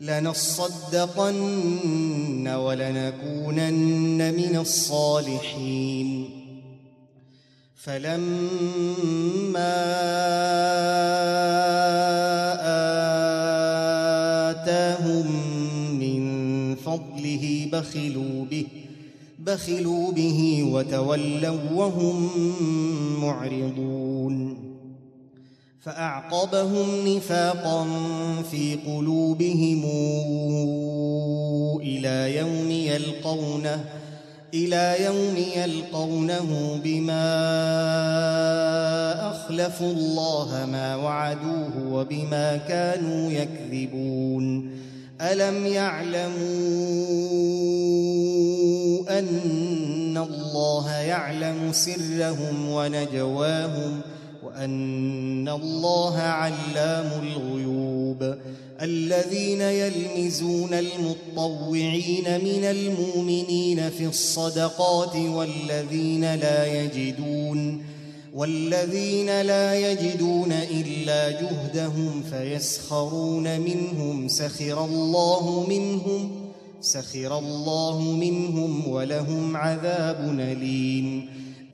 لنصدقن ولنكونن من الصالحين. فلما آتاهم من فضله بخلوا به بخلوا به وتولوا وهم معرضون. فأعقبهم نفاقا في قلوبهم إلى يوم يلقونه إلى يوم يلقونه بما أخلفوا الله ما وعدوه وبما كانوا يكذبون. ألم يعلموا أن الله يعلم سرهم ونجواهم وأن الله علام الغيوب. الذين يلمزون المطوعين من المؤمنين في الصدقات والذين لا يجدون والذين لا يجدون إلا جهدهم فيسخرون منهم سخر الله منهم سخر الله منهم ولهم عذاب أليم.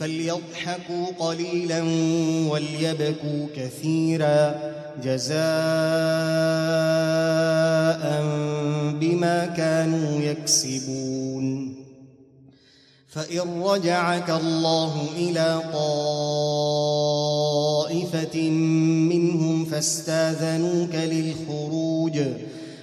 فليضحكوا قليلا وليبكوا كثيرا جزاء بما كانوا يكسبون. فإن رجعك الله إلى طائفة منهم فاستاذنوك للخروج فاستاذنوك للخروج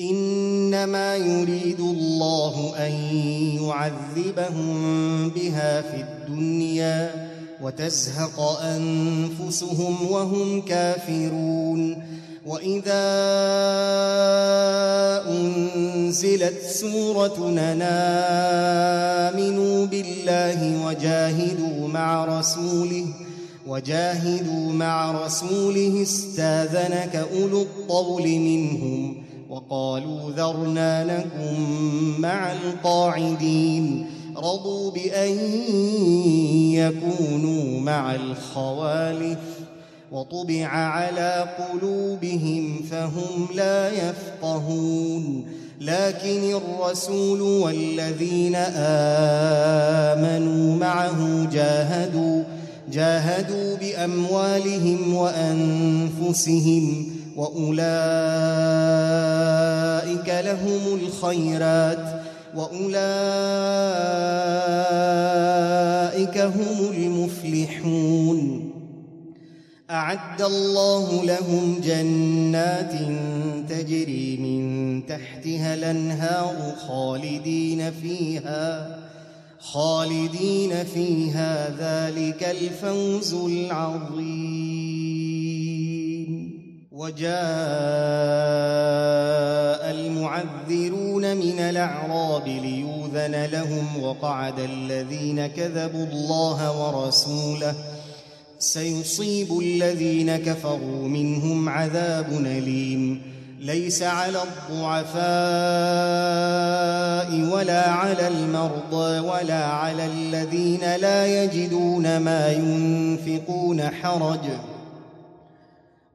إنما يريد الله أن يعذبهم بها في الدنيا وتزهق أنفسهم وهم كافرون. وإذا أنزلت سورة آمنوا بالله وجاهدوا مع رسوله وجاهدوا مع رسوله استاذنك أولو الطول منهم. وقالوا ذرنا نكن مع القاعدين. رضوا بأن يكونوا مع الخوالف. وطبع على قلوبهم فهم لا يفقهون. لكن الرسول والذين آمنوا معه جاهدوا جاهدوا بأموالهم وأنفسهم. وأولئك لهم الخيرات وأولئك هم المفلحون. أعد الله لهم جنات تجري من تحتها الأنهار خالدين فيها خالدين فيها ذلك الفوز العظيم. وجاء المعذرون من الأعراب ليوذن لهم وقعد الذين كذبوا الله ورسوله. سيصيب الذين كفروا منهم عذاب أليم. ليس على الضعفاء ولا على المرضى ولا على الذين لا يجدون ما ينفقون حرج.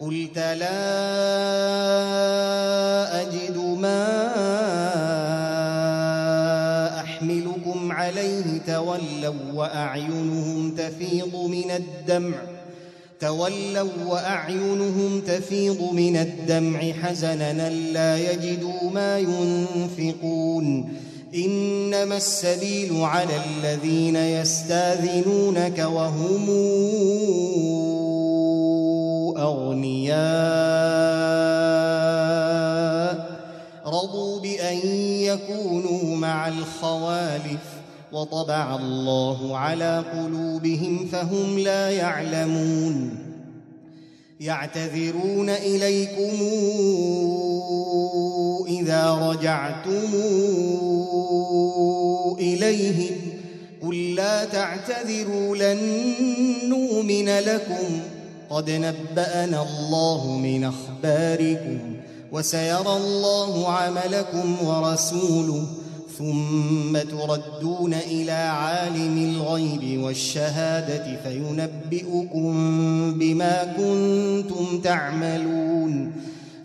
قلت لا أجد ما أحملكم عليه تولوا وأعينهم تفيض من الدمع. تولوا وأعينهم تفيض من الدمع حزنا لا يجدوا ما ينفقون. إنما السبيل على الذين يستاذنونك وهم أغنياء رضوا بأن يكونوا مع الخوالف وطبع الله على قلوبهم فهم لا يعلمون. يعتذرون إليكم إذا رجعتم اليهم قل لا تعتذروا لن نؤمن لكم. قد نبأنا الله من أخباركم وسيرى الله عملكم ورسوله ثم تردون إلى عالم الغيب والشهادة فينبئكم بما كنتم تعملون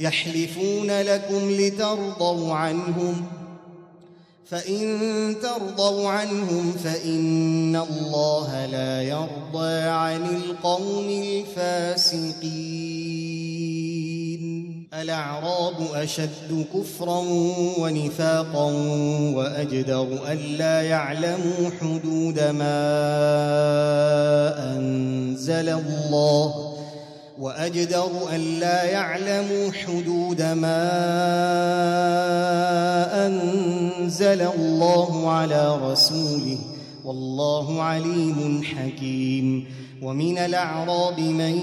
يحلفون لكم لترضوا عنهم فإن ترضوا عنهم فإن الله لا يرضى عن القوم الفاسقين. الأعراب أشد كفرا ونفاقا وأجدر ألا يعلموا حدود ما أنزل الله وأجدر ألا يعلموا حدود ما أنزل الله على رسوله والله عليم حكيم. ومن الأعراب من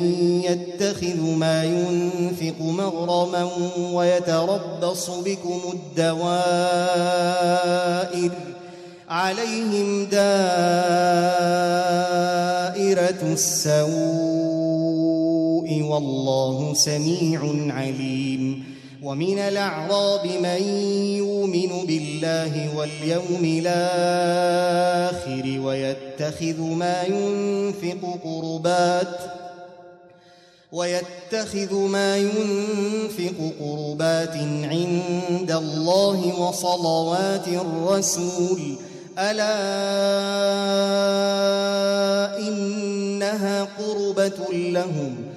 يتخذ ما ينفق مغرما ويتربص بكم الدوائر عليهم دائرة السوء. والله سميع عليم. ومن الأعراب من يؤمن بالله واليوم الآخر ويتخذ ما ينفق قربات ويتخذ ما ينفق قربات عند الله وصلوات الرسول. ألا إنها قربة لهم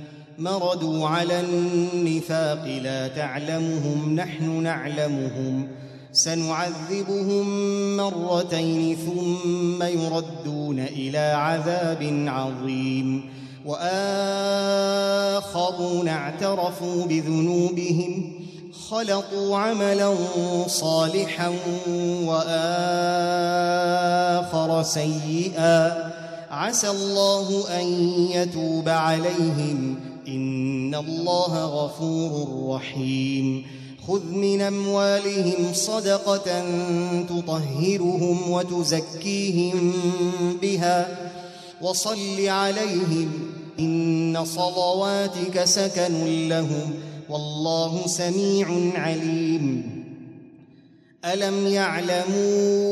مردوا على النفاق لا تعلمهم نحن نعلمهم. سنعذبهم مرتين ثم يردون إلى عذاب عظيم. وآخرون اعترفوا بذنوبهم خلطوا عملا صالحا وآخر سيئا. عسى الله أن يتوب عليهم. ان الله غفور رحيم. خذ من أموالهم صدقة تطهرهم وتزكيهم بها وصل عليهم إن صلواتك سكن لهم والله سميع عليم. ألم يعلموا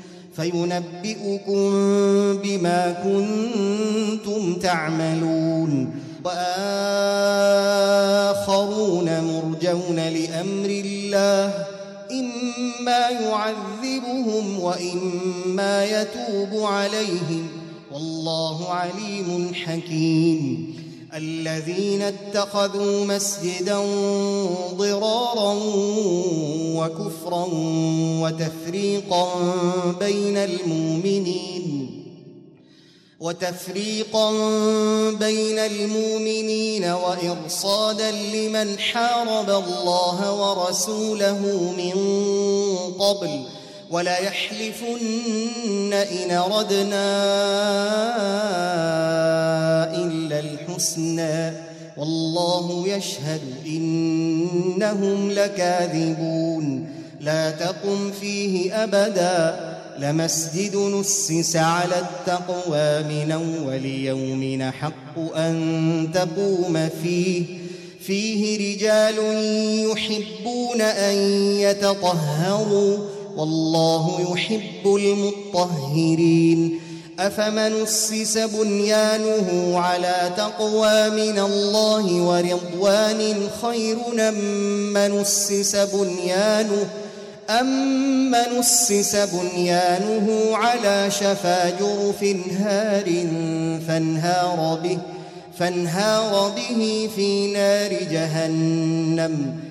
فينبئكم بما كنتم تعملون. وآخرون مرجون لأمر الله إما يعذبهم وإما يتوب عليهم. والله عليم حكيم. الذين اتخذوا مسجدا ضرارا وكفرا وتفريقا بين المؤمنين وتفريقا بين المؤمنين وإرصادا لمن حارب الله ورسوله من قبل ولا يحلفن إن أردنا إلا الحسنى. والله يشهد إنهم لكاذبون. لا تقم فيه أبدا. لمسجد نسس على التقوى من أول يوم حق أن تقوم فيه. فيه رجال يحبون أن يتطهروا. والله يحب المطهرين. أفمن أسس بنيانه على تقوى من الله ورضوان خير من أسس بنيانه؟ أمن أسس بنيانه على شفا جرف هار فانهار به فانهار به في نار جهنم.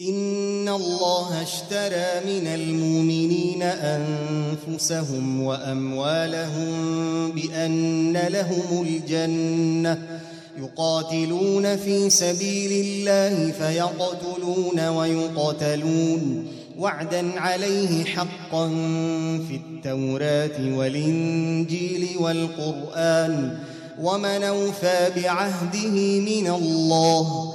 إن الله اشترى من المؤمنين أنفسهم وأموالهم بأن لهم الجنة يقاتلون في سبيل الله فيقتلون ويقتلون وعدا عليه حقا في التوراة والإنجيل والقرآن ومن أوفى بعهده من الله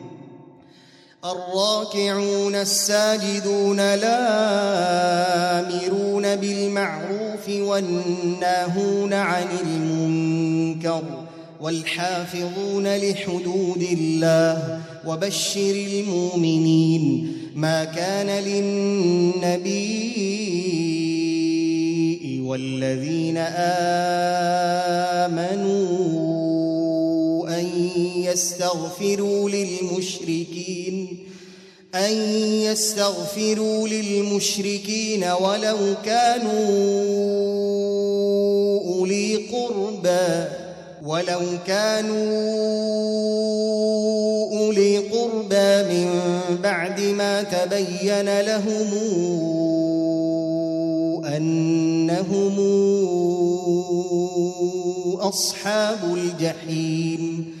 الراكعون الساجدون الآمرون بالمعروف والناهون عن المنكر والحافظون لحدود الله وبشر المؤمنين ما كان للنبي والذين آمنوا أن يستغفروا للمشركين أن يستغفروا للمشركين ولو كانوا أولي قربى ولو كانوا أولي قربى من بعد ما تبين لهم أنهم أصحاب الجحيم.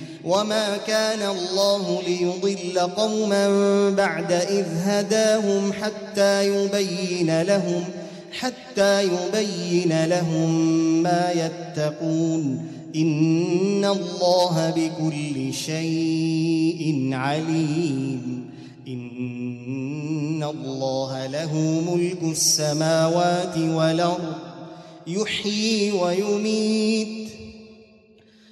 وما كان الله ليضل قوما بعد إذ هداهم حتى يبين لهم حتى يبين لهم ما يتقون إن الله بكل شيء عليم إن الله له ملك السماوات والأرض يحيي ويميت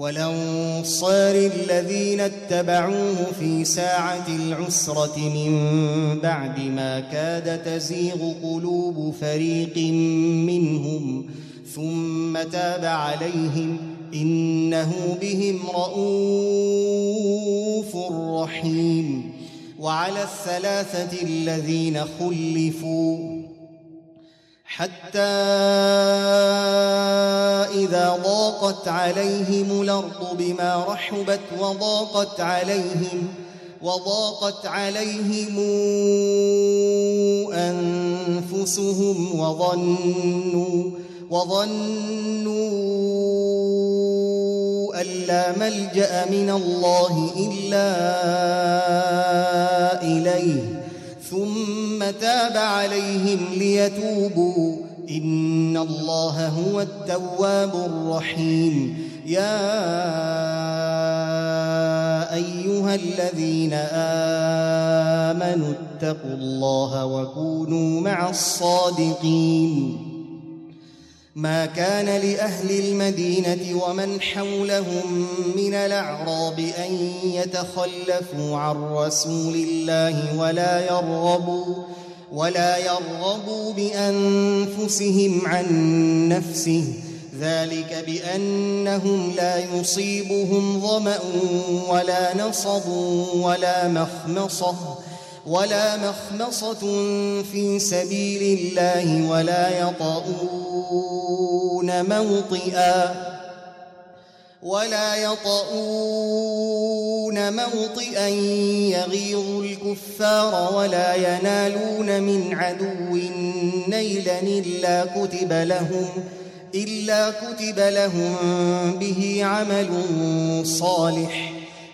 والانصار الذين اتبعوه في ساعة العسرة من بعد ما كاد تزيغ قلوب فريق منهم ثم تاب عليهم إنه بهم رءوف رحيم. وعلى الثلاثة الذين خلفوا حتى إذا ضاقت عليهم الأرض بما رحبت وضاقت عليهم وضاقت عليهم أنفسهم وظنوا وظنوا أن لا ملجأ من الله إلا إليه ثم تاب عليهم ليتوبوا. إن الله هو التواب الرحيم. يا أيها الذين آمنوا اتقوا الله وكونوا مع الصادقين. ما كان لأهل المدينة ومن حولهم من الأعراب أن يتخلفوا عن رسول الله ولا يرغبوا ولا يرغبوا بأنفسهم عن نفسه. ذلك بأنهم لا يصيبهم ظمأ ولا نصب ولا مخمصة. ولا مخمصة في سبيل الله ولا يطؤون موطئا ولا يطؤون موطئا يغيظ الكفار ولا ينالون من عدو نيلا إلا كتب لهم إلا كتب لهم به عمل صالح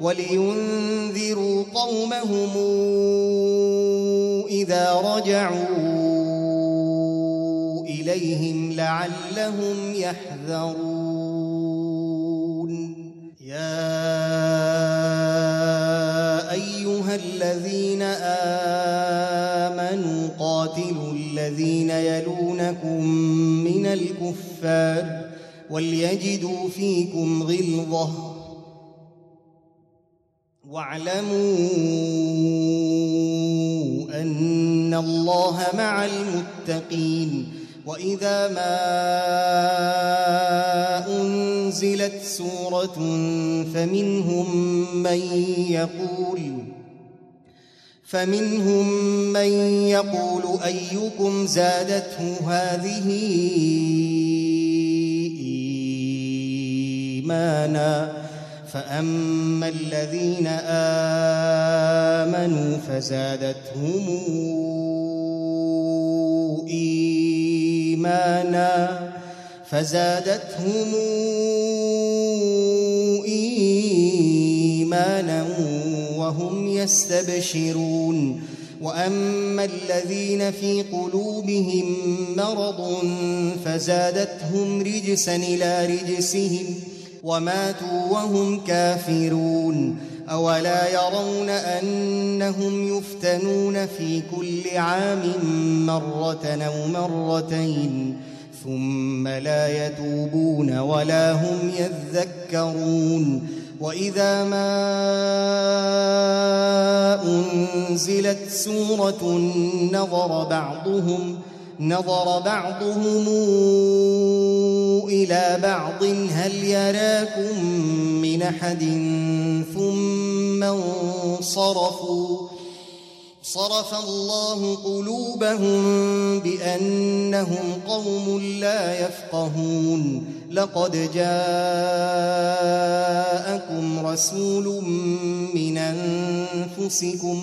ولينذروا قومهم إذا رجعوا إليهم لعلهم يحذرون. يا أيها الذين آمنوا قاتلوا الذين يلونكم من الكفار وليجدوا فيكم غلظة. واعلموا أن الله مع المتقين وإذا ما أنزلت سورة فمنهم من يقول فمنهم من يقول أيكم زادته هذه إيمانا فأما الذين آمنوا فزادتهم إيمانا فزادتهم ايمانا وهم يستبشرون واما الذين في قلوبهم مرض فزادتهم رجسا إلى رجسهم وماتوا وهم كافرون. أولا يرون أنهم يفتنون في كل عام مرة أو مرتين ثم لا يتوبون ولا هم يذكرون. وإذا ما أنزلت سورة نظر بعضهم نظر بعضهم إلى بعض هل يراكم من أحد؟ ثم انصرفوا. صرف الله قلوبهم بأنهم قوم لا يفقهون. لقد جاءكم رسول من أنفسكم